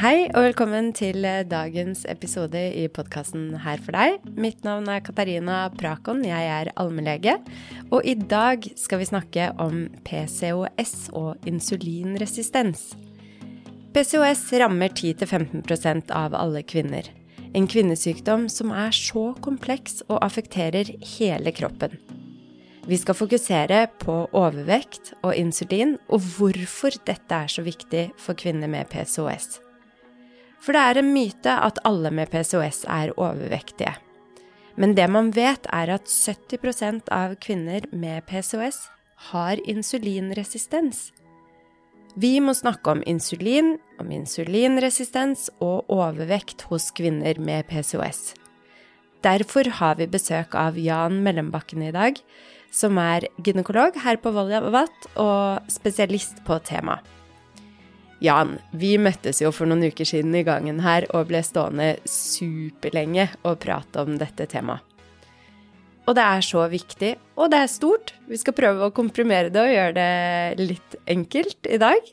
Hei og velkommen til dagens episode i podkasten Her for deg. Mitt navn er Katarina Prakon, jeg er allmennlege. Og i dag skal vi snakke om PCOS og insulinresistens. PCOS rammer 10-15% av alle kvinner. En kvinnesykdom som er så kompleks og affekterer hele kroppen. Vi skal fokusere på overvekt og insulin, og hvorfor dette er så viktig for kvinner med PCOS. For det er en myte at alle med PCOS er overvektige. Men det man vet, er at 70% av kvinner med PCOS har insulinresistens. Vi må snakke om insulin, om insulinresistens og overvekt hos kvinner med PCOS. Derfor har vi besøk av Jan Mellombakken i dag, som er gynekolog her på Volvat og spesialist på temaet. Jan, vi møttes jo for noen uker siden i gangen her og ble stående superlenge og prate om dette temaet. Og det er så viktig, og det er stort. Vi skal prøve å komprimere det og gjøre det litt enkelt i dag.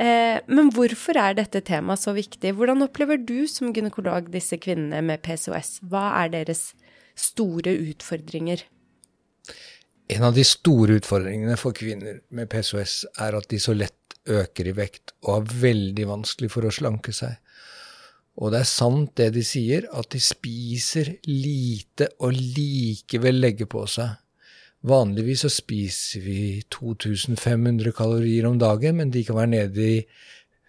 Eh, men hvorfor er dette temaet så viktig? Hvordan opplever du som gynekolog disse kvinnene med PCOS? Hva er deres store utfordringer? En av de store utfordringene for kvinner med PCOS er at de så lett øker i vekt og har veldig vanskelig for å slanke seg. Og det er sant det de sier, at de spiser lite og likevel legger på seg. Vanligvis så spiser vi 2500 kalorier om dagen, men de kan være nede i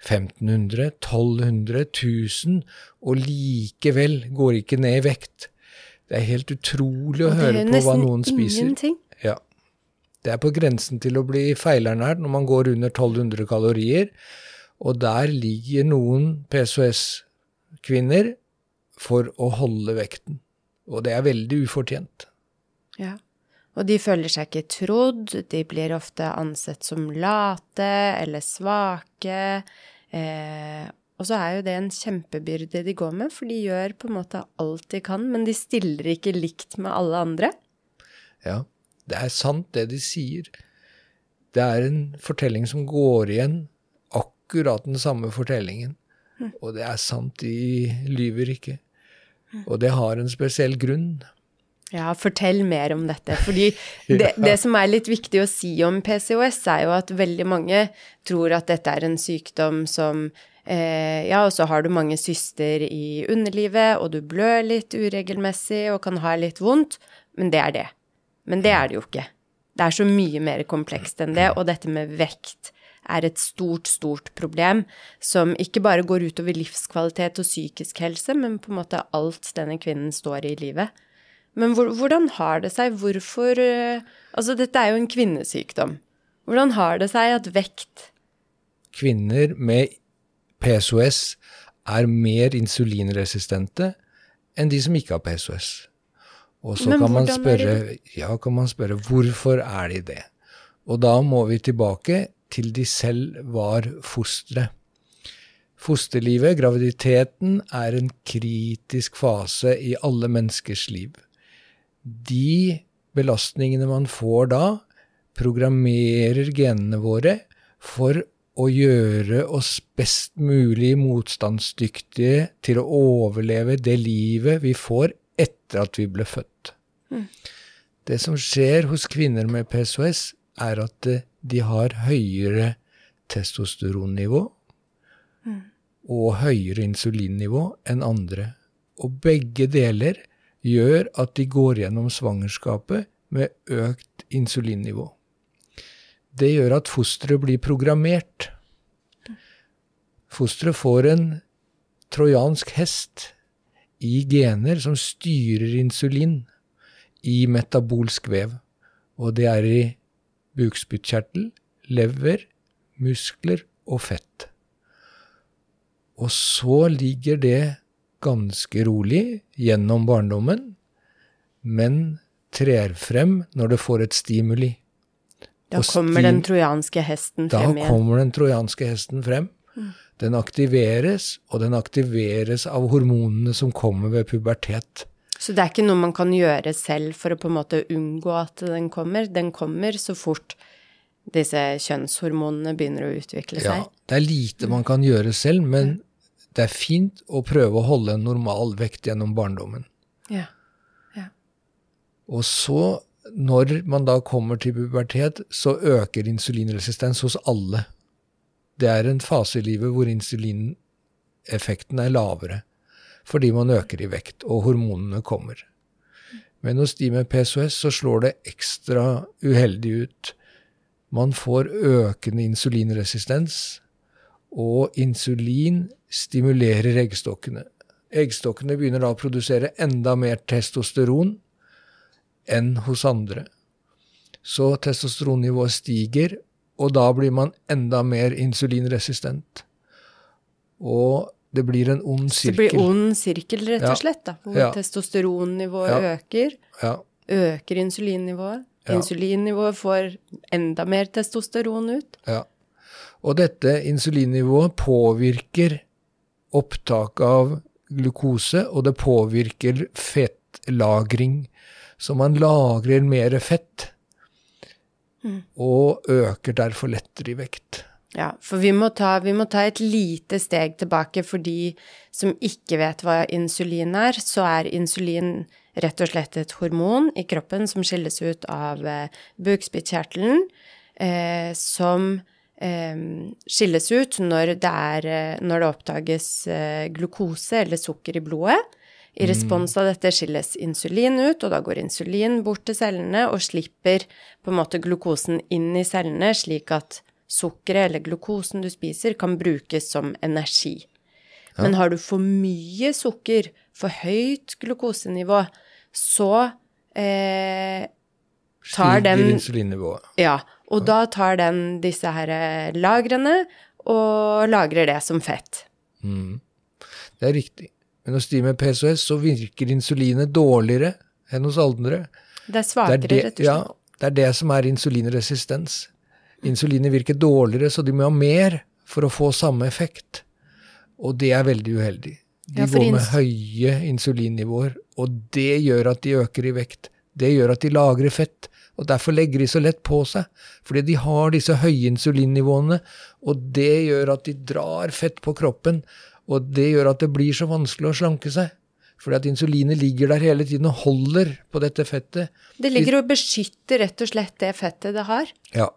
1500, 1200, 1000, og likevel går ikke ned i vekt. Det er helt utrolig å høre på hva noen spiser. Ingenting. Det er på grensen til å bli feilernært når man går under 1200 kalorier. Og der ligger noen PCOS-kvinner for å holde vekten. Og det er veldig ufortjent. Ja. Og de føler seg ikke trodd, de blir ofte ansett som late eller svake. Eh, og så er jo det en kjempebyrde de går med, for de gjør på en måte alt de kan, men de stiller ikke likt med alle andre. Ja. Det er sant, det de sier. Det er en fortelling som går igjen, akkurat den samme fortellingen. Og det er sant, de lyver ikke. Og det har en spesiell grunn. Ja, fortell mer om dette. Fordi det, det, som er litt viktig å si om PCOS, er jo at veldig mange tror at dette er en sykdom som eh, Ja, og så har du mange syster i underlivet, og du blør litt uregelmessig og kan ha litt vondt, men det er det. Men det er det jo ikke. Det er så mye mer komplekst enn det, og dette med vekt er et stort, stort problem som ikke bare går utover livskvalitet og psykisk helse, men på en måte alt denne kvinnen står i i livet. Men hvordan har det seg? Hvorfor Altså, dette er jo en kvinnesykdom. Hvordan har det seg at vekt Kvinner med PSOS er mer insulinresistente enn de som ikke har PCOS. Og så kan man, spørre, ja, kan man spørre hvorfor er de det? Og da må vi tilbake til de selv var fostre. Fosterlivet, graviditeten, er en kritisk fase i alle menneskers liv. De belastningene man får da, programmerer genene våre for å gjøre oss best mulig motstandsdyktige til å overleve det livet vi får etter at vi ble født. Mm. Det som skjer hos kvinner med PCOS, er at eh, de har høyere testosteronnivå mm. og høyere insulinnivå enn andre. Og begge deler gjør at de går gjennom svangerskapet med økt insulinnivå. Det gjør at fosteret blir programmert. Fosteret får en trojansk hest i gener som styrer insulin i metabolsk vev. Og det er i bukspyttkjertel, lever, muskler og fett. Og så ligger det ganske rolig gjennom barndommen, men trer frem når det får et stimuli. Da kommer den trojanske hesten frem igjen. Da kommer den trojanske hesten frem. Mm. Den aktiveres, og den aktiveres av hormonene som kommer ved pubertet. Så det er ikke noe man kan gjøre selv for å på en måte unngå at den kommer. Den kommer så fort disse kjønnshormonene begynner å utvikle seg. Ja, det er lite man kan gjøre selv, men det er fint å prøve å holde en normal vekt gjennom barndommen. Ja. ja. Og så, når man da kommer til pubertet, så øker insulinresistens hos alle. Det er en fase i livet hvor insulineffekten er lavere fordi man øker i vekt, og hormonene kommer. Men hos de med PSOS så slår det ekstra uheldig ut. Man får økende insulinresistens, og insulin stimulerer eggstokkene. Eggstokkene begynner da å produsere enda mer testosteron enn hos andre. Så testosteronnivået stiger, og da blir man enda mer insulinresistent. Og det blir en ond sirkel. Så det blir ond sirkel, rett og slett, da, hvor ja. testosteronnivået ja. øker. Ja. Øker insulinnivået. Insulinnivået får enda mer testosteron ut. Ja. Og dette insulinnivået påvirker opptak av glukose, og det påvirker fettlagring. Så man lagrer mer fett, og øker derfor lettere i vekt. Ja, for vi må, ta, vi må, ta, et lite steg tilbake for de som ikke vet hva insulin er. Så er insulin rett og slett et hormon i kroppen som skilles ut av eh, bukspyttkjertelen, eh, som eh, skilles ut når det, er, eh, når det oppdages eh, glukose eller sukker i blodet. I respons av dette skilles insulin ut, og da går insulin bort til cellene og slipper på en måte glukosen inn i cellene, slik at sukkeret eller glukosen du spiser, kan brukes som energi. Ja. Men har du for mye sukker, for høyt glukosenivå, så eh, tar Stiger den insulinnivået. Ja. Og ja. da tar den disse her eh, lagrene og lagrer det som fett. Mm. Det er riktig. Men hos de med PCOS så virker insulinet dårligere enn hos andre. Det er svakere, det er det, rett og slett. Ja, det er det som er insulinresistens. Insulinet virker dårligere, så de må ha mer for å få samme effekt. Og det er veldig uheldig. De ja, går med høye insulinnivåer, og det gjør at de øker i vekt. Det gjør at de lagrer fett, og derfor legger de så lett på seg. Fordi de har disse høye insulinnivåene, og det gjør at de drar fett på kroppen. Og det gjør at det blir så vanskelig å slanke seg. Fordi at insulinet ligger der hele tiden og holder på dette fettet. Det ligger og beskytter rett og slett det fettet det har? Ja.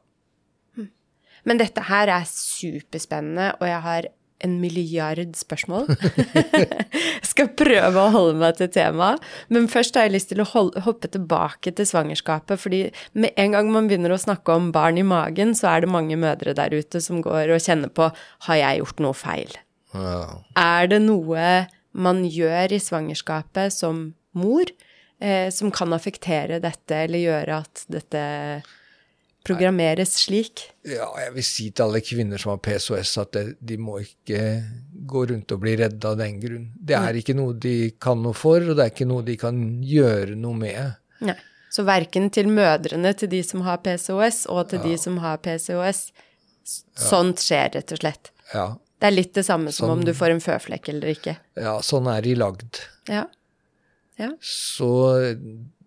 Men dette her er superspennende, og jeg har en milliard spørsmål. jeg skal prøve å holde meg til temaet. Men først har jeg lyst til å holde, hoppe tilbake til svangerskapet. fordi med en gang man begynner å snakke om barn i magen, så er det mange mødre der ute som går og kjenner på har jeg gjort noe feil. Wow. Er det noe man gjør i svangerskapet som mor eh, som kan affektere dette, eller gjøre at dette programmeres slik? Ja, jeg vil si til alle kvinner som har PCOS at det, de må ikke gå rundt og bli redde av den grunn. Det er ikke noe de kan noe for, og det er ikke noe de kan gjøre noe med. Nei. Så verken til mødrene til de som har PCOS, og til ja. de som har PCOS. Sånt skjer, rett og slett. Ja. Det er litt det samme som sånn, om du får en føflekk eller ikke. Ja, sånn er de lagd. Ja. ja. Så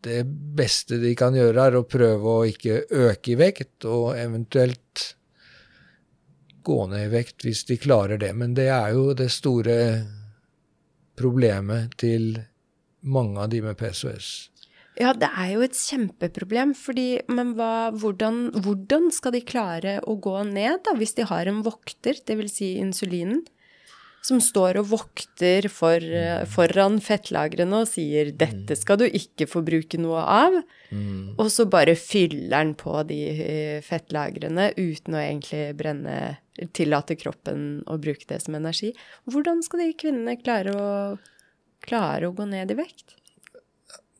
det beste de kan gjøre, er å prøve å ikke øke i vekt, og eventuelt gå ned i vekt hvis de klarer det. Men det er jo det store problemet til mange av de med PCOS. Ja, det er jo et kjempeproblem, fordi Men hva, hvordan, hvordan, skal de klare å gå ned, da, hvis de har en vokter, dvs. Si insulinen? som står og vokter for, foran fettlagrene og sier 'dette skal du ikke få bruke noe av', mm. og så bare fyller den på de eh, fettlagrene uten å egentlig brenne Tillate kroppen å bruke det som energi. Hvordan skal de kvinnene klare å, klare å gå ned i vekt?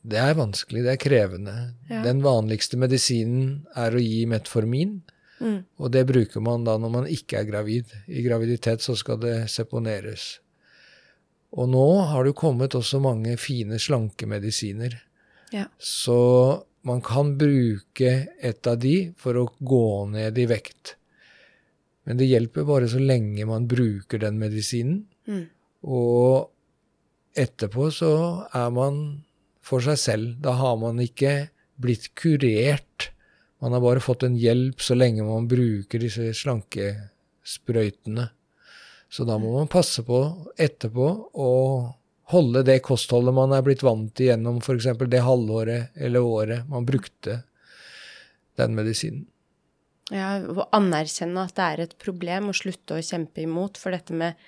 Det er vanskelig, det er krevende. Ja. Den vanligste medisinen er å gi metformin. Mm. Og det bruker man da når man ikke er gravid. I graviditet så skal det seponeres. Og nå har det kommet også mange fine slankemedisiner. Ja. Så man kan bruke et av de for å gå ned i vekt. Men det hjelper bare så lenge man bruker den medisinen. Mm. Og etterpå så er man for seg selv. Da har man ikke blitt kurert man har bare fått en hjelp så lenge man bruker disse slankesprøytene. Så da må man passe på etterpå å holde det kostholdet man er blitt vant til gjennom f.eks. det halvåret eller året man brukte den medisinen. Ja, Å anerkjenne at det er et problem, og slutte å kjempe imot. For dette med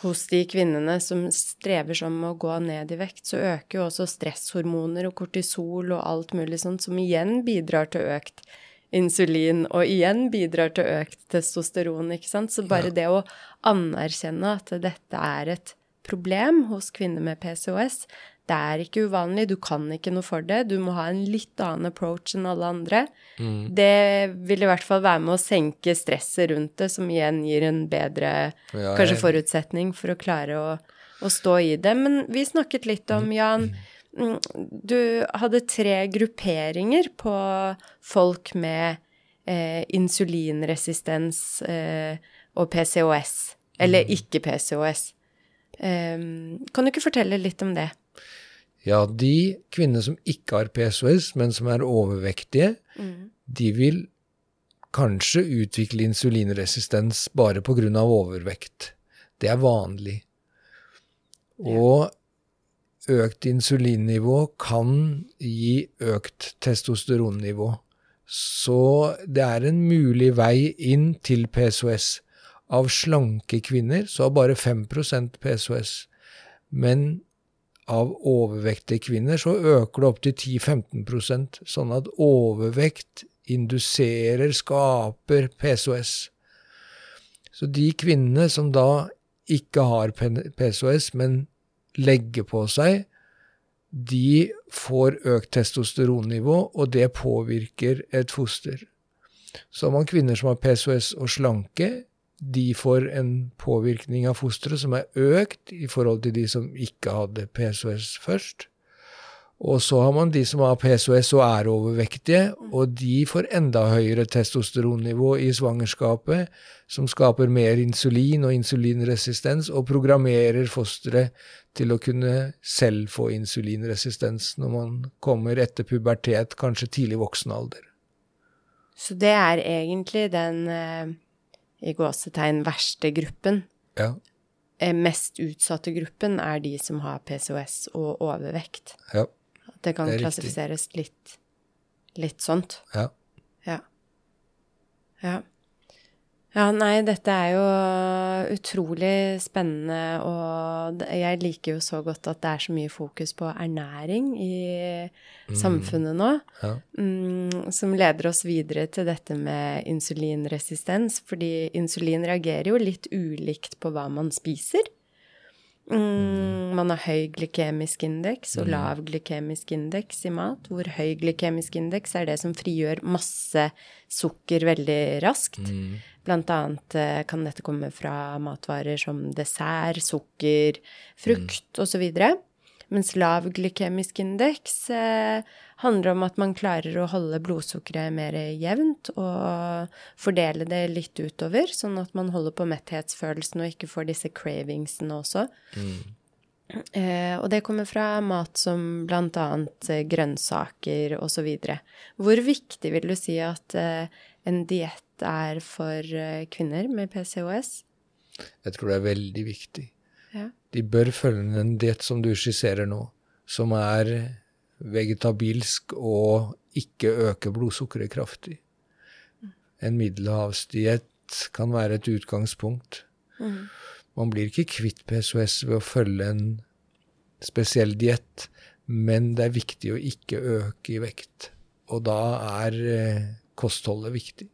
hos de kvinnene som strever sånn med å gå ned i vekt, så øker jo også stresshormoner og kortisol og alt mulig sånt, som igjen bidrar til økt insulin, og igjen bidrar til økt testosteron, ikke sant. Så bare det å anerkjenne at dette er et problem hos kvinner med PCOS, det er ikke uvanlig, du kan ikke noe for det. Du må ha en litt annen approach enn alle andre. Mm. Det vil i hvert fall være med å senke stresset rundt det, som igjen gir en bedre ja, kanskje forutsetning for å klare å, å, stå i det. Men vi snakket litt om, mm. Jan, mm, du hadde tre grupperinger på folk med eh, insulinresistens eh, og PCOS. Eller mm. ikke PCOS. Um, kan du ikke fortelle litt om det? Ja, de kvinner som ikke har PSOS, men som er overvektige, mm. de vil kanskje utvikle insulinresistens bare pga. overvekt. Det er vanlig. Og økt insulinnivå kan gi økt testosteronnivå. Så det er en mulig vei inn til PSOS. Av slanke kvinner så har bare 5% PCOS. Men av overvektige kvinner så øker det opp til 10-15% sånn at overvekt induserer, skaper PCOS. Så de kvinnene som da ikke har PCOS, men legger på seg, de får økt testosteronnivå, og det påvirker et foster. Så har man kvinner som har PCOS og slanke, de får en påvirkning av fosteret som er økt i forhold til de som ikke hadde PSOS først. Og så har man de som har PSOS og er overvektige, og de får enda høyere testosteronnivå i svangerskapet, som skaper mer insulin og insulinresistens, og programmerer fosteret til å kunne selv få insulinresistens når man kommer etter pubertet, kanskje tidlig voksen alder. Så det er egentlig den eh, i gåsetegn verste gruppen. Ja. Eh, mest utsatte gruppen er de som har PCOS og overvekt. Ja. Det kan det klassifiseres litt, litt sånt. Ja. Ja. ja. Ja, nei, dette er jo utrolig spennende, og jeg liker jo så godt at det er så mye fokus på ernæring i mm. samfunnet nå. Ja. Mm, som leder oss videre til dette med insulinresistens, fordi insulin reagerer jo litt ulikt på hva man spiser. Mm, man har høy glykemisk indeks og mm. lav glykemisk indeks i mat, hvor høy glykemisk indeks er det som frigjør masse sukker veldig raskt. Mm. Blant annet eh, kan dette komme fra matvarer som dessert, sukker, frukt mm. osv. Mens lav glykemisk indeks eh, handler om at man klarer å holde blodsukkeret mer jevnt og fordele det litt utover, sånn at man holder på metthetsfølelsen og ikke får disse cravingsene også. Mm. Eh, og det kommer fra mat som bl.a. Eh, grønnsaker osv. Hvor viktig vil du si at eh, en diett er for eh, kvinner med PCOS? Jeg tror det er veldig viktig. Ja. De bør følge en diett som du skisserer nå, som er vegetabilsk og ikke øker blodsukkeret kraftig. En middelhavsdiett kan være et utgangspunkt. Mm. Man blir ikke kvitt PCOS ved å følge en spesiell diett, men det er viktig å ikke øke i vekt. Og da er eh, kostholdet viktig.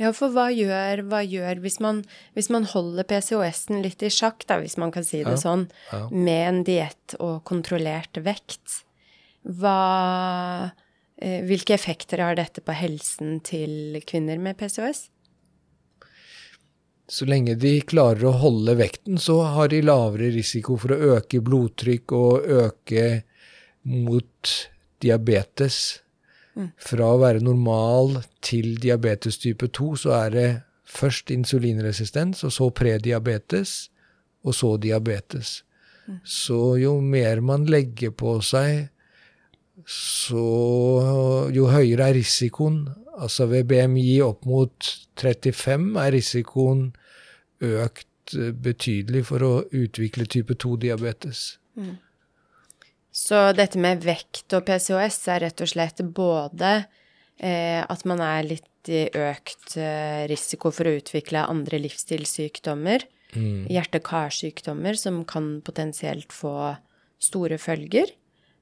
Ja, for hva gjør, hva gjør hvis, man, hvis, man, holder PCOS-en litt i sjakk, da, hvis man kan si det ja, sånn, ja. med en diett og kontrollert vekt? Hva, eh, hvilke effekter har dette på helsen til kvinner med PCOS? Så lenge de klarer å holde vekten, så har de lavere risiko for å øke blodtrykk og øke mot diabetes. Fra å være normal til diabetes type 2, så er det først insulinresistens, og så prediabetes, og så diabetes. Så jo mer man legger på seg, så jo høyere er risikoen. Altså ved BMI opp mot 35 er risikoen økt økt eh, betydelig for å utvikle type 2-diabetes. Mm. Så dette med vekt og PCOS er rett og slett både eh, at man er litt i økt eh, risiko for å utvikle andre livsstilssykdommer, mm. hjerte-karsykdommer som kan potensielt få store følger.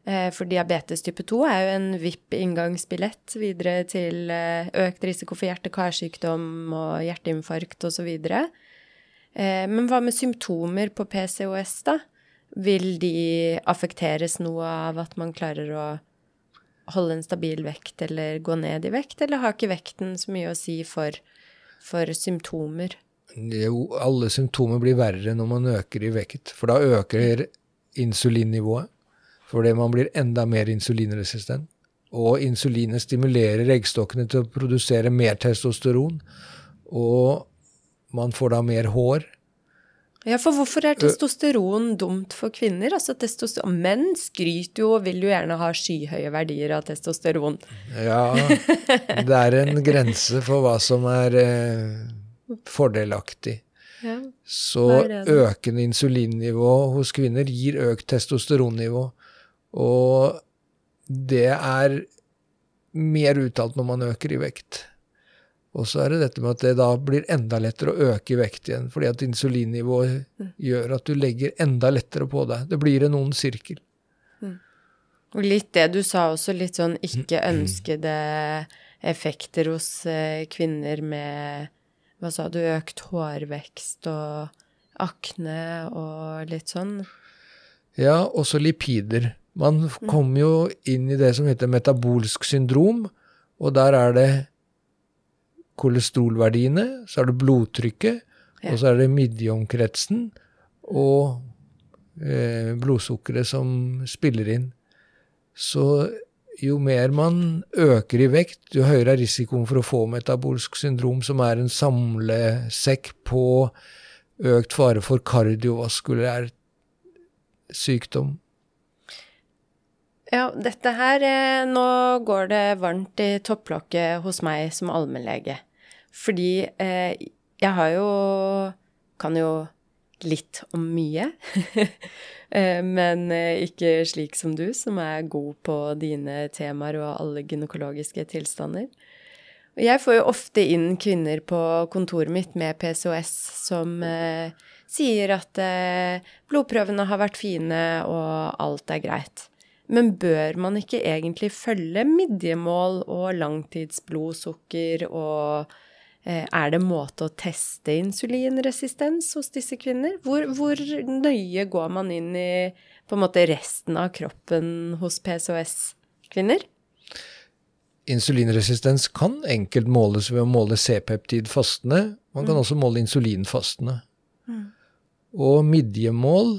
Eh, for diabetes type 2 er jo en VIP-inngangsbillett videre til eh, økt risiko for hjerte-karsykdom og hjerteinfarkt osv. Eh, men hva med symptomer på PCOS, da? Vil de affekteres noe av at man klarer å holde en stabil vekt eller gå ned i vekt, eller har ikke vekten så mye å si for, for symptomer? Jo, alle symptomer blir verre når man øker i vekt, for da øker insulinnivået. Fordi man blir enda mer insulinresistent. Og insulinet stimulerer eggstokkene til å produsere mer testosteron. Og man får da mer hår. Ja, for hvorfor er testosteron dumt for kvinner? Altså testosteron Menn skryter jo og vil jo gjerne ha skyhøye verdier av testosteron. Ja, det er en grense for hva som er eh, fordelaktig. Ja, Så økende insulinnivå hos kvinner gir økt testosteronnivå. Og det er mer uttalt når man øker i vekt. Og så er det dette med at det da blir enda lettere å øke vekt igjen, fordi at insulinnivået mm. gjør at du legger enda lettere på deg. Det blir en ond sirkel. Mm. Og litt det du sa også, litt sånn ikke ønskede effekter hos eh, kvinner med hva sa du, økt hårvekst og akne og litt sånn? Ja, også lipider. Man mm. kommer jo inn i det som heter metabolsk syndrom, og der er det kolesterolverdiene, så er det blodtrykket, ja. og så er det midjeomkretsen og eh, blodsukkeret som spiller inn. Så jo mer man øker i vekt, jo høyere er risikoen for å få metabolsk syndrom, som er en samlesekk på økt fare for kardiovaskulær sykdom. Ja, dette her eh, Nå går det varmt i topplokket hos meg som allmennlege. Fordi eh, jeg har jo Kan jo litt om mye. eh, men eh, ikke slik som du, som er god på dine temaer og alle gynekologiske tilstander. Jeg får jo ofte inn kvinner på kontoret mitt med PCOS som eh, sier at eh, blodprøvene har vært fine og alt er greit. Men bør man ikke egentlig følge midjemål og langtidsblodsukker og er det måte å teste insulinresistens hos disse kvinner? Hvor, hvor, nøye går man inn i måte resten av kroppen hos PCOS-kvinner? Insulinresistens kan enkelt måles ved å måle C-peptid fastende. Man kan mm. også måle insulinfastende. Mm. Og midjemål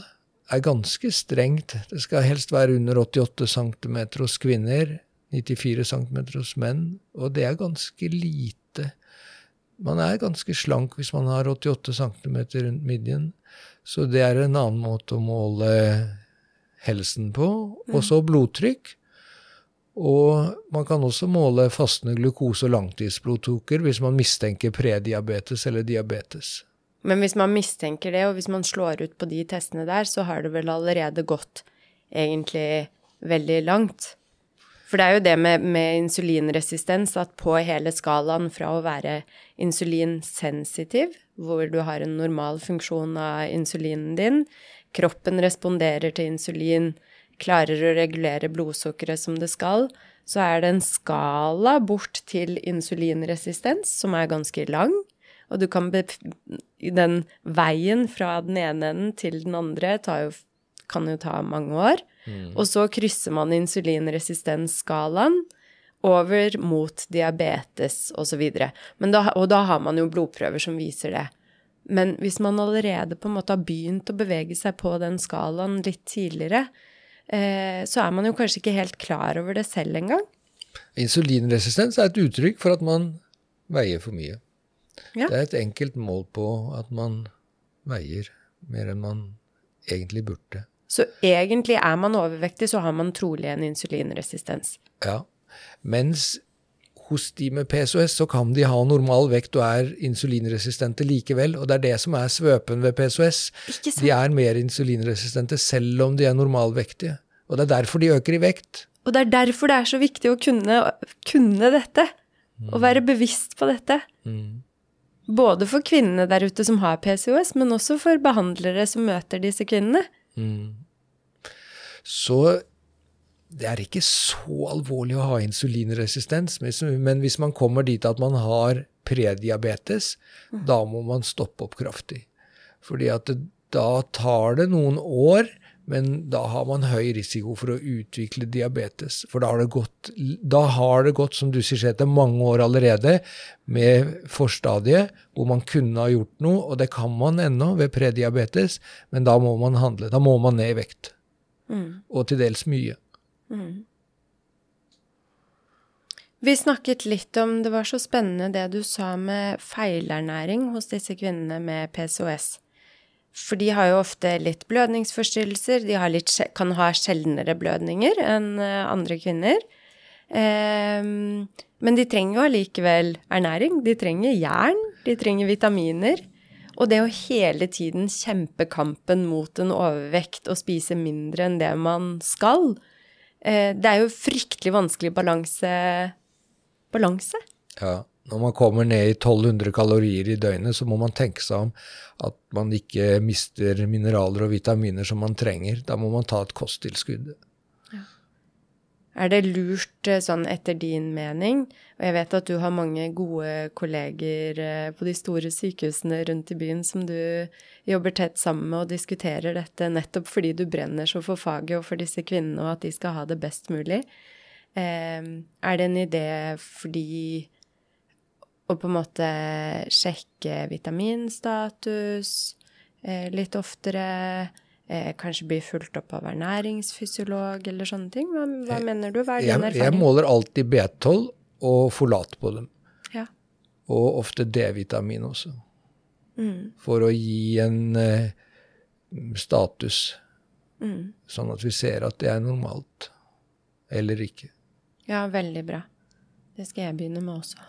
er ganske strengt. Det skal helst være under 88 cm hos kvinner, 94 cm hos menn, og det er ganske lite. Man er ganske slank hvis man har 88 cm rundt midjen, så det er en annen måte å måle helsen på. Og så blodtrykk. Og man kan også måle fastende glukose- og langtidsblodtoker hvis man mistenker prediabetes eller diabetes. Men hvis man mistenker det, og hvis man slår ut på de testene der, så har det vel allerede gått egentlig veldig langt. For det er jo det med, med insulinresistens at på hele skalaen fra å være insulinsensitiv, hvor du har en normal funksjon av insulinen din, kroppen responderer til insulin, klarer å regulere blodsukkeret som det skal, så er det en skala bort til insulinresistens som er ganske lang. Og du kan Den veien fra den ene enden til den andre tar jo, kan jo ta mange år. Mm. Og så krysser man insulinresistensskalaen over mot diabetes osv. Og da har man jo blodprøver som viser det. Men hvis man allerede på en måte har begynt å bevege seg på den skalaen litt tidligere, eh, så er man jo kanskje ikke helt klar over det selv engang. Insulinresistens er et uttrykk for at man veier for mye. Ja. Det er et enkelt mål på at man veier mer enn man egentlig burde. Så egentlig er man overvektig, så har man trolig en insulinresistens? Ja. Mens hos de med PCOS så kan de ha normal vekt og er insulinresistente likevel. Og det er det som er svøpen ved PCOS. De er mer insulinresistente selv om de er normalvektige. Og det er derfor de øker i vekt. Og det er derfor det er så viktig å kunne, kunne dette. Mm. Å være bevisst på dette. Mm. Både for kvinnene der ute som har PCOS, men også for behandlere som møter disse kvinnene. Mm. Så det er ikke så alvorlig å ha insulinresistens, men hvis man kommer dit at man har prediabetes, mm. da må man stoppe opp kraftig. Fordi at det, da tar det noen år, men da har man høy risiko for å utvikle diabetes. For da har det gått, da har det gått som du sier, etter mange år allerede med forstadiet, hvor man kunne ha gjort noe, og det kan man ennå ved prediabetes, men da må man handle. Da må man ned i vekt. Mm. Og til dels mye. Mm. Vi snakket litt om Det var så spennende det du sa med feilernæring hos disse kvinnene med PCOS. For de har jo ofte litt blødningsforstyrrelser. De litt, kan ha sjeldnere blødninger enn eh, andre kvinner. Um, men de trenger jo allikevel ernæring. De trenger jern, de trenger vitaminer. Og det å hele tiden kjempe kampen mot en overvekt og spise mindre enn det man skal, Eh, det er jo fryktelig vanskelig balanse. balanse. Ja. Når man kommer ned i 1200 kalorier i døgnet, så må man tenke seg om at man ikke mister mineraler og vitaminer som man trenger. Da må man ta et kosttilskudd. Er det lurt eh, sånn etter din mening, og jeg vet at du har mange gode kolleger eh, på de store sykehusene rundt i byen som du jobber tett sammen med og diskuterer dette nettopp fordi du brenner så for faget og for disse kvinnene og at de skal ha det best mulig. Eh, er det en idé fordi å på en måte sjekke vitaminstatus litt oftere? Eh, kanskje bli fulgt opp av ernæringsfysiolog eller sånne ting? Hva, hva mener du? Hva er din jeg, erfaring? Jeg måler alltid B12 og forlat på dem. Ja. Og ofte D-vitamin også. Mm. For å gi en eh, status. Mm. Sånn at vi ser at det er normalt. Eller ikke. Ja, veldig bra. Det skal jeg begynne med også.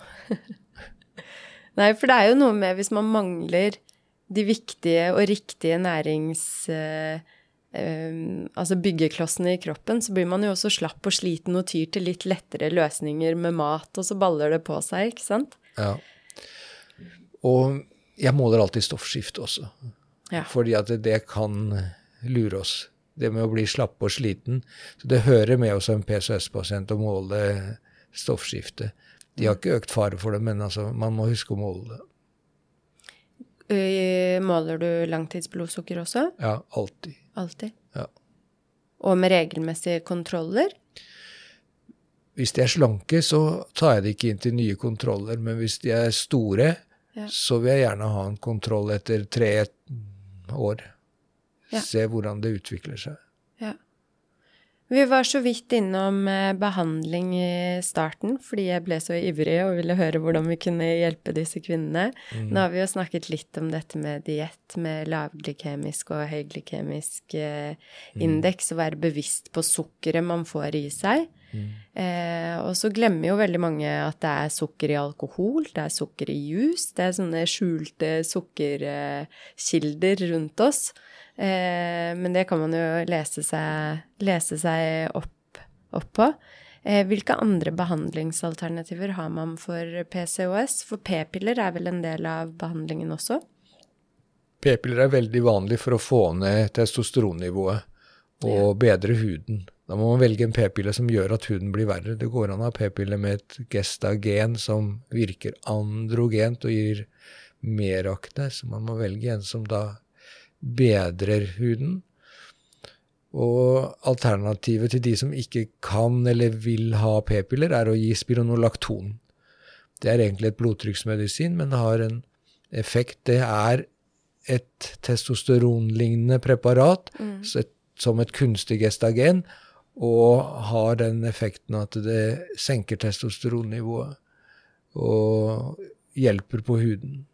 Nei, for det er jo noe med hvis man mangler de viktige og riktige nærings... Uh, altså byggeklossene i kroppen, så blir man jo også slapp og sliten og tyr til litt lettere løsninger med mat, og så baller det på seg, ikke sant? Ja. Og jeg måler alltid stoffskifte også, ja. fordi at det kan lure oss. Det med å bli slapp og sliten. Så det hører med oss en PCOS-pasient å måle stoffskifte. De har ikke økt fare for det, men altså, man må huske å måle det. Måler du langtidsblodsukker også? Ja, alltid. Alltid? Ja. Og med regelmessige kontroller? Hvis de er slanke, så tar jeg det ikke inn til nye kontroller. Men hvis de er store, ja. så vil jeg gjerne ha en kontroll etter tre år. Ja. Se hvordan det utvikler seg. Vi var så vidt innom eh, behandling i starten, fordi jeg ble så ivrig og ville høre hvordan vi kunne hjelpe disse kvinnene. Mm. Nå har vi jo snakket litt om dette med diett med lavglykemisk og høyglykemisk eh, mm. indeks, og være bevisst på sukkeret man får i seg. Mm. Eh, og så glemmer jo veldig mange at det er sukker i alkohol, det er sukker i juice, det er sånne skjulte sukkerkilder rundt oss. Eh, men det kan man jo lese seg, lese seg opp, opp, på. Eh, hvilke andre behandlingsalternativer har man for PCOS? For p-piller er vel en del av behandlingen også? P-piller er veldig vanlig for å få ned testosteronnivået og ja. bedre huden. Da må man velge en p-pille som gjør at huden blir verre. Det går an å ha p-pille med et gestagen som virker androgent og gir mer akne, så man må velge en som da bedrer huden. Og alternativet til de som ikke kan eller vil ha p-piller, er å gi spironolakton. Det er egentlig et blodtrykksmedisin, men det har en effekt. Det er et testosteronlignende preparat mm. som et kunstig gestagen, og har den effekten at det senker testosteronnivået og hjelper på huden.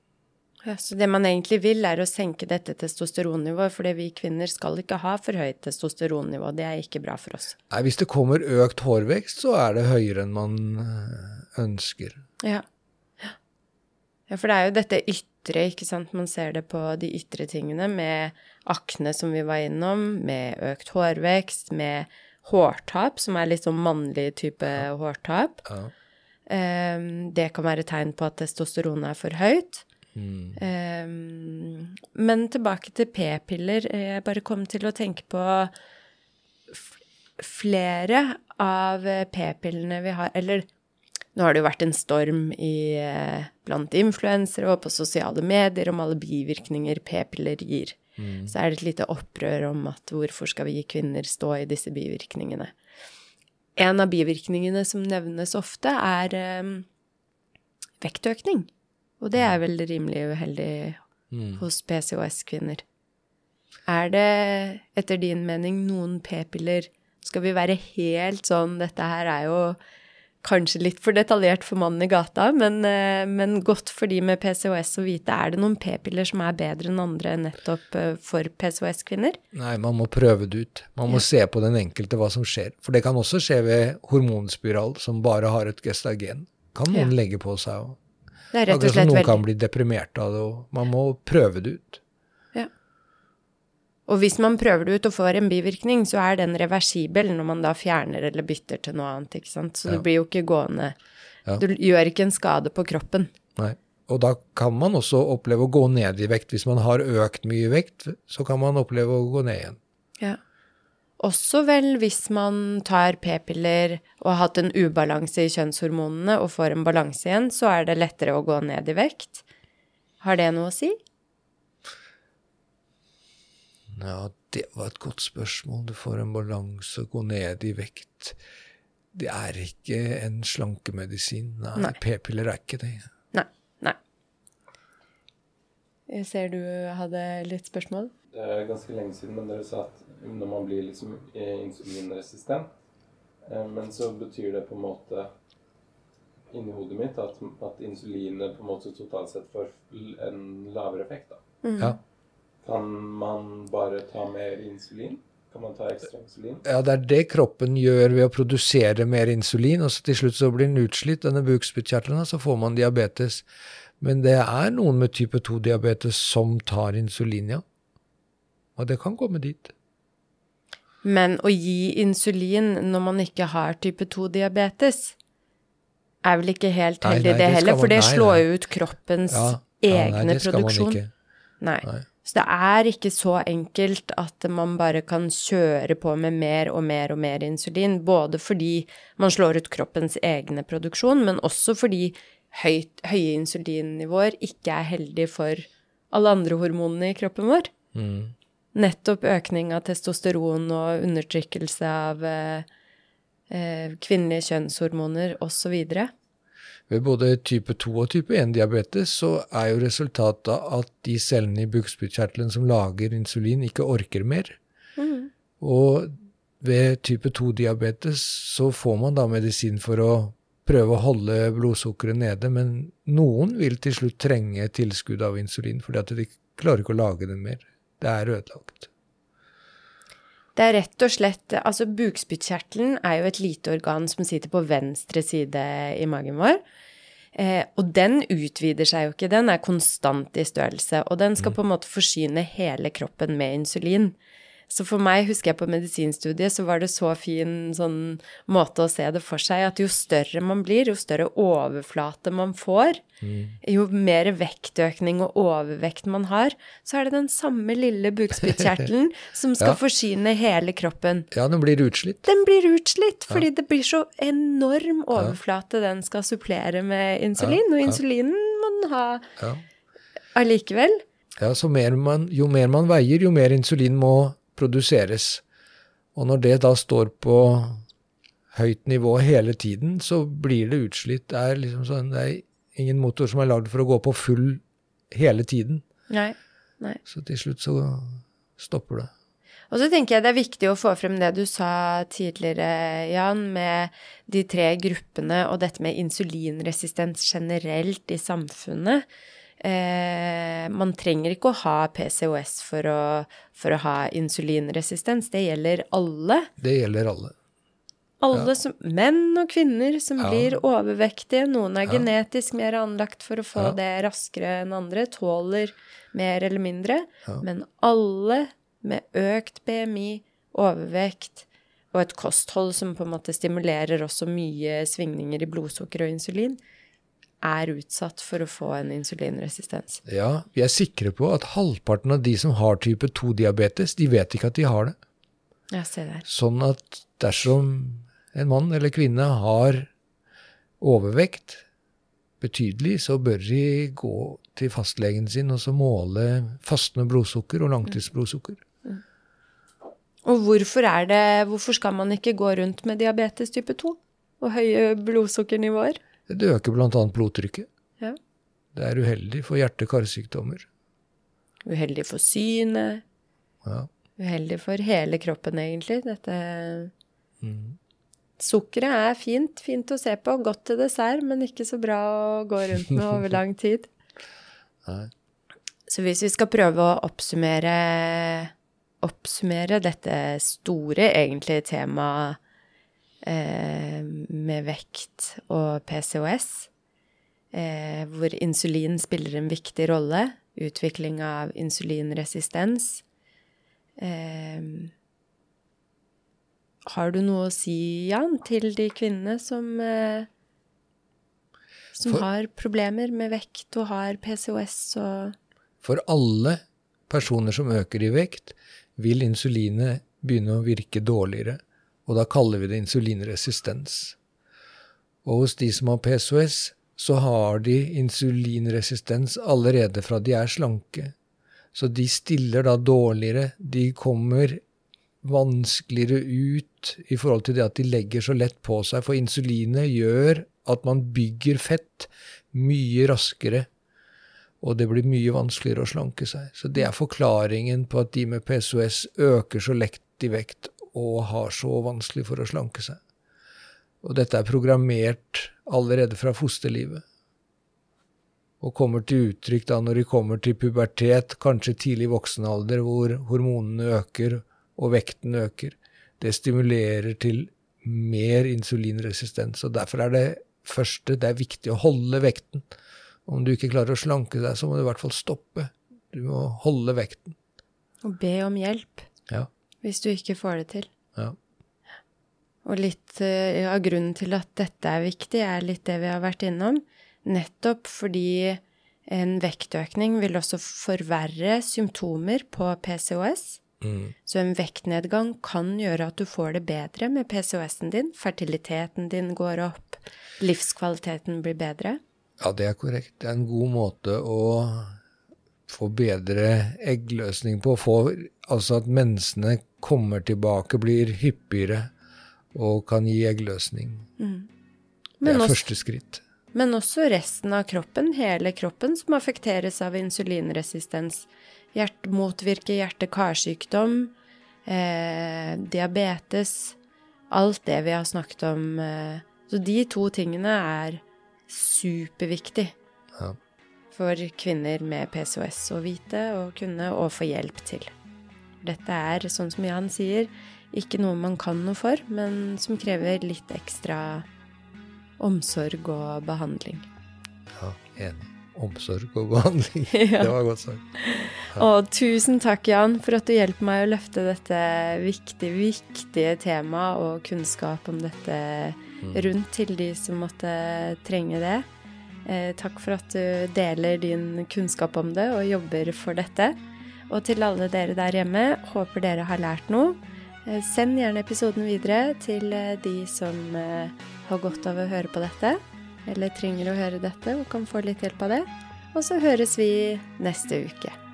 Ja, så det man egentlig vil, er å senke dette testosteronnivået, fordi vi kvinner skal ikke ha for høyt testosteronnivå. Det er ikke bra for oss. Nei, hvis det kommer økt hårvekst, så er det høyere enn man eh, ønsker. Ja. Ja, for det er jo dette ytre, ikke sant. Man ser det på de ytre tingene med akne, som vi var innom, med økt hårvekst, med hårtap, som er litt sånn mannlig type ja. hårtap. Ja. Um, det kan være tegn på at testosteronet er for høyt. Mm. Um, men tilbake til p-piller. Jeg bare kom til å tenke på flere av p-pillene vi har Eller nå har det jo vært en storm i, eh, blant influensere og på sosiale medier om alle bivirkninger p-piller gir. Mm. Så er det et lite opprør om at hvorfor skal vi gi kvinner stå i disse bivirkningene. En av bivirkningene som nevnes ofte, er um, vektøkning. Og det er vel rimelig uheldig mm. hos PCOS-kvinner. Er det, etter din mening, noen p-piller Skal vi være helt sånn Dette her er jo kanskje litt for detaljert for mannen i gata, men, eh, men godt for de med PCOS å vite. Er det noen p-piller som er bedre enn andre nettopp eh, for PCOS-kvinner? Nei, man må prøve det ut. Man må ja. se på den enkelte hva som skjer. For det kan også skje ved hormonspiral som bare har et gestagen. Kan noen ja. legge på seg òg. Akkurat som noen veldig... kan bli deprimert av det og Man må prøve det ut. Ja. Og hvis man prøver det ut og får en bivirkning, så er den reversibel når man da fjerner eller bytter til noe annet, ikke sant. Så ja. du blir jo ikke gående ja. Du gjør ikke en skade på kroppen. Nei. Og da kan man også oppleve å gå ned i vekt. Hvis man har økt mye vekt, så kan man oppleve å gå ned igjen. Ja. Også vel hvis man tar p-piller og har hatt en ubalanse i kjønnshormonene og får en balanse igjen, så er det lettere å gå ned i vekt. Har det noe å si? Ja, det var et godt spørsmål. Du får en balanse og går ned i vekt. Det er ikke en slankemedisin. Nei, Nei. p-piller er ikke det. Jeg ser du hadde litt spørsmål. Det er ganske lenge siden, men dere sa at når man blir liksom eh, insulinresistent. Eh, men så betyr det på en måte inni hodet mitt at, at insulinet på en måte totalt sett får en lavere effekt. da. Mm. Ja. Kan man bare ta mer insulin? Kan man ta ekstra insulin? Ja, det er det kroppen gjør ved å produsere mer insulin. Og så til slutt så blir den utslitt, denne bukspyttkjertelen, og så får man diabetes. Men det er noen med type 2-diabetes som tar insulin, ja. Og det kan komme dit. Men å gi insulin når man ikke har type 2-diabetes, er vel ikke helt heldig, nei, nei, det, heller? For det slår jo ut kroppens ja, egne nei, produksjon. Nei. Så det er ikke så enkelt at man bare kan kjøre på med mer og mer og mer insulin, både fordi man slår ut kroppens egne produksjon, men også fordi høyt, høye insulinnivåer ikke er heldig for alle andre hormonene i kroppen vår. Mm nettopp økning av testosteron og undertrykkelse av eh, eh kvinnelige kjønnshormoner osv. Ved både type 2 og type 1-diabetes så er jo resultatet at de cellene i bukspyttkjertelen som lager insulin, ikke orker mer. Mm. Og ved type 2-diabetes så får man da medisin for å prøve å holde blodsukkeret nede, men noen vil til slutt trenge tilskudd av insulin fordi at de klarer ikke å lage det mer. Det er ødelagt. Det er rett og slett Altså, bukspyttkjertelen er jo et lite organ som sitter på venstre side i magen vår. Eh, og den utvider seg jo ikke, den er konstant i størrelse. Og den skal mm. på en måte forsyne hele kroppen med insulin. Så for meg, husker jeg på medisinstudiet, så var det så fin sånn måte å se det for seg at jo større man blir, jo større overflate man får, mm. jo mer vektøkning og overvekt man har, så er det den samme lille bukspyttkjertelen som skal ja. forsyne hele kroppen. Ja, den blir utslitt. Den blir utslitt, fordi ja. det blir så enorm overflate den skal supplere med insulin, og insulinen må den ha allikevel. Ja, så mer man, jo mer man veier, jo mer insulin må produseres. Og når det da står på høyt nivå hele tiden, så blir det utslitt. Det er, liksom sånn, det er ingen motor som er lagd for å gå på full hele tiden. Nei. Nei. Så til slutt så stopper det. Og så tenker jeg det er viktig å få frem det du sa tidligere, Jan, med de tre gruppene og dette med insulinresistens generelt i samfunnet. Eh, Man trenger ikke å ha PCOS for å, for å ha insulinresistens. Det gjelder alle. Det gjelder alle. Alle ja. som, menn og kvinner som ja. blir overvektige. Noen er ja. genetisk mer anlagt for å få det raskere enn andre. Tåler mer eller mindre. Men alle med økt BMI, overvekt og et kosthold som på en måte stimulerer også mye svingninger i blodsukker og insulin, er utsatt for å få en insulinresistens. Ja, vi er sikre på at halvparten av de som har type 2-diabetes, de vet ikke at de har det. Ja, se der. Sånn at dersom en mann eller kvinne har overvekt betydelig, så bør de gå til fastlegen sin og så måle fastende blodsukker og langtidsblodsukker. Mm. Og hvorfor, det, hvorfor skal man ikke gå rundt med diabetes type 2 og høye blodsukkernivåer? Det øker bl.a. blodtrykket. Ja. Det er uheldig for hjerte-karsykdommer. Uheldig for synet. Ja. Uheldig for hele kroppen, egentlig. Dette mm. Sukkeret er fint, fint å se på, godt til dessert, men ikke så bra å gå rundt med over lang tid. Nei. Så hvis vi skal prøve å oppsummere, oppsummere dette store, egentlig, temaet eh, med vekt og PCOS, eh, hvor insulin spiller en viktig rolle, utvikling av insulinresistens eh, har du noe å si, Jan, til de kvinnene som, eh, som for, har problemer med vekt og har PCOS og For alle personer som øker i vekt, vil insulinet begynne å virke dårligere, og da kaller vi det insulinresistens. Og hos de som har PSOS, så har de insulinresistens allerede fra de er slanke. Så de stiller da dårligere. De kommer vanskeligere ut i forhold til det at de legger så lett på seg. For insulinet gjør at man bygger fett mye raskere, og det blir mye vanskeligere å slanke seg. Så det er forklaringen på at de med PSOS øker så lett i vekt og har så vanskelig for å slanke seg. Og dette er programmert allerede fra fosterlivet. Og kommer til uttrykk da når de kommer til pubertet, kanskje tidlig voksen alder, hvor hormonene øker og vekten øker. Det stimulerer til mer insulinresistens. og Derfor er det første det er viktig å holde vekten. Om du ikke klarer å slanke deg, så må du i hvert fall stoppe. Du må holde vekten. Og be om hjelp ja. hvis du ikke får det til. Ja. Og litt uh, av grunnen til at dette er viktig, er litt det vi har vært innom. Nettopp fordi en vektøkning vil også forverre symptomer på PCOS. Mm. Så en vektnedgang kan gjøre at du får det bedre med PCOS-en din. Fertiliteten din går opp, livskvaliteten blir bedre. Ja, det er korrekt. Det er en god måte å få bedre eggløsning på. Få, altså at mensene kommer tilbake, blir hyppigere og kan gi eggløsning. Mm. Det er også, første skritt. Men også resten av kroppen, hele kroppen, som affekteres av insulinresistens hjert, motvirke hjerte-karsykdom, eh, diabetes Alt det vi har snakket om. Eh, så de to tingene er superviktig ja. for kvinner med PCOS å vite og kunne og få hjelp til. Dette er, sånn som Jan sier, ikke noe man kan noe for, men som krever litt ekstra omsorg og behandling. Ja, enig omsorg og behandling. Ja. Det var godt sagt. Ja. Og tusen takk, Jan, for at du hjelper meg å løfte dette viktige, viktige temaet og kunnskap om dette mm. rundt til de som måtte trenge det. Eh, takk for at du deler din kunnskap om det og jobber for dette. Og til alle dere der hjemme, håper dere har lært noe. Eh, send gjerne episoden videre til eh, de som eh, har godt av å høre på dette eller trenger å høre dette og kan få litt hjelp av det. Og så høres vi neste uke.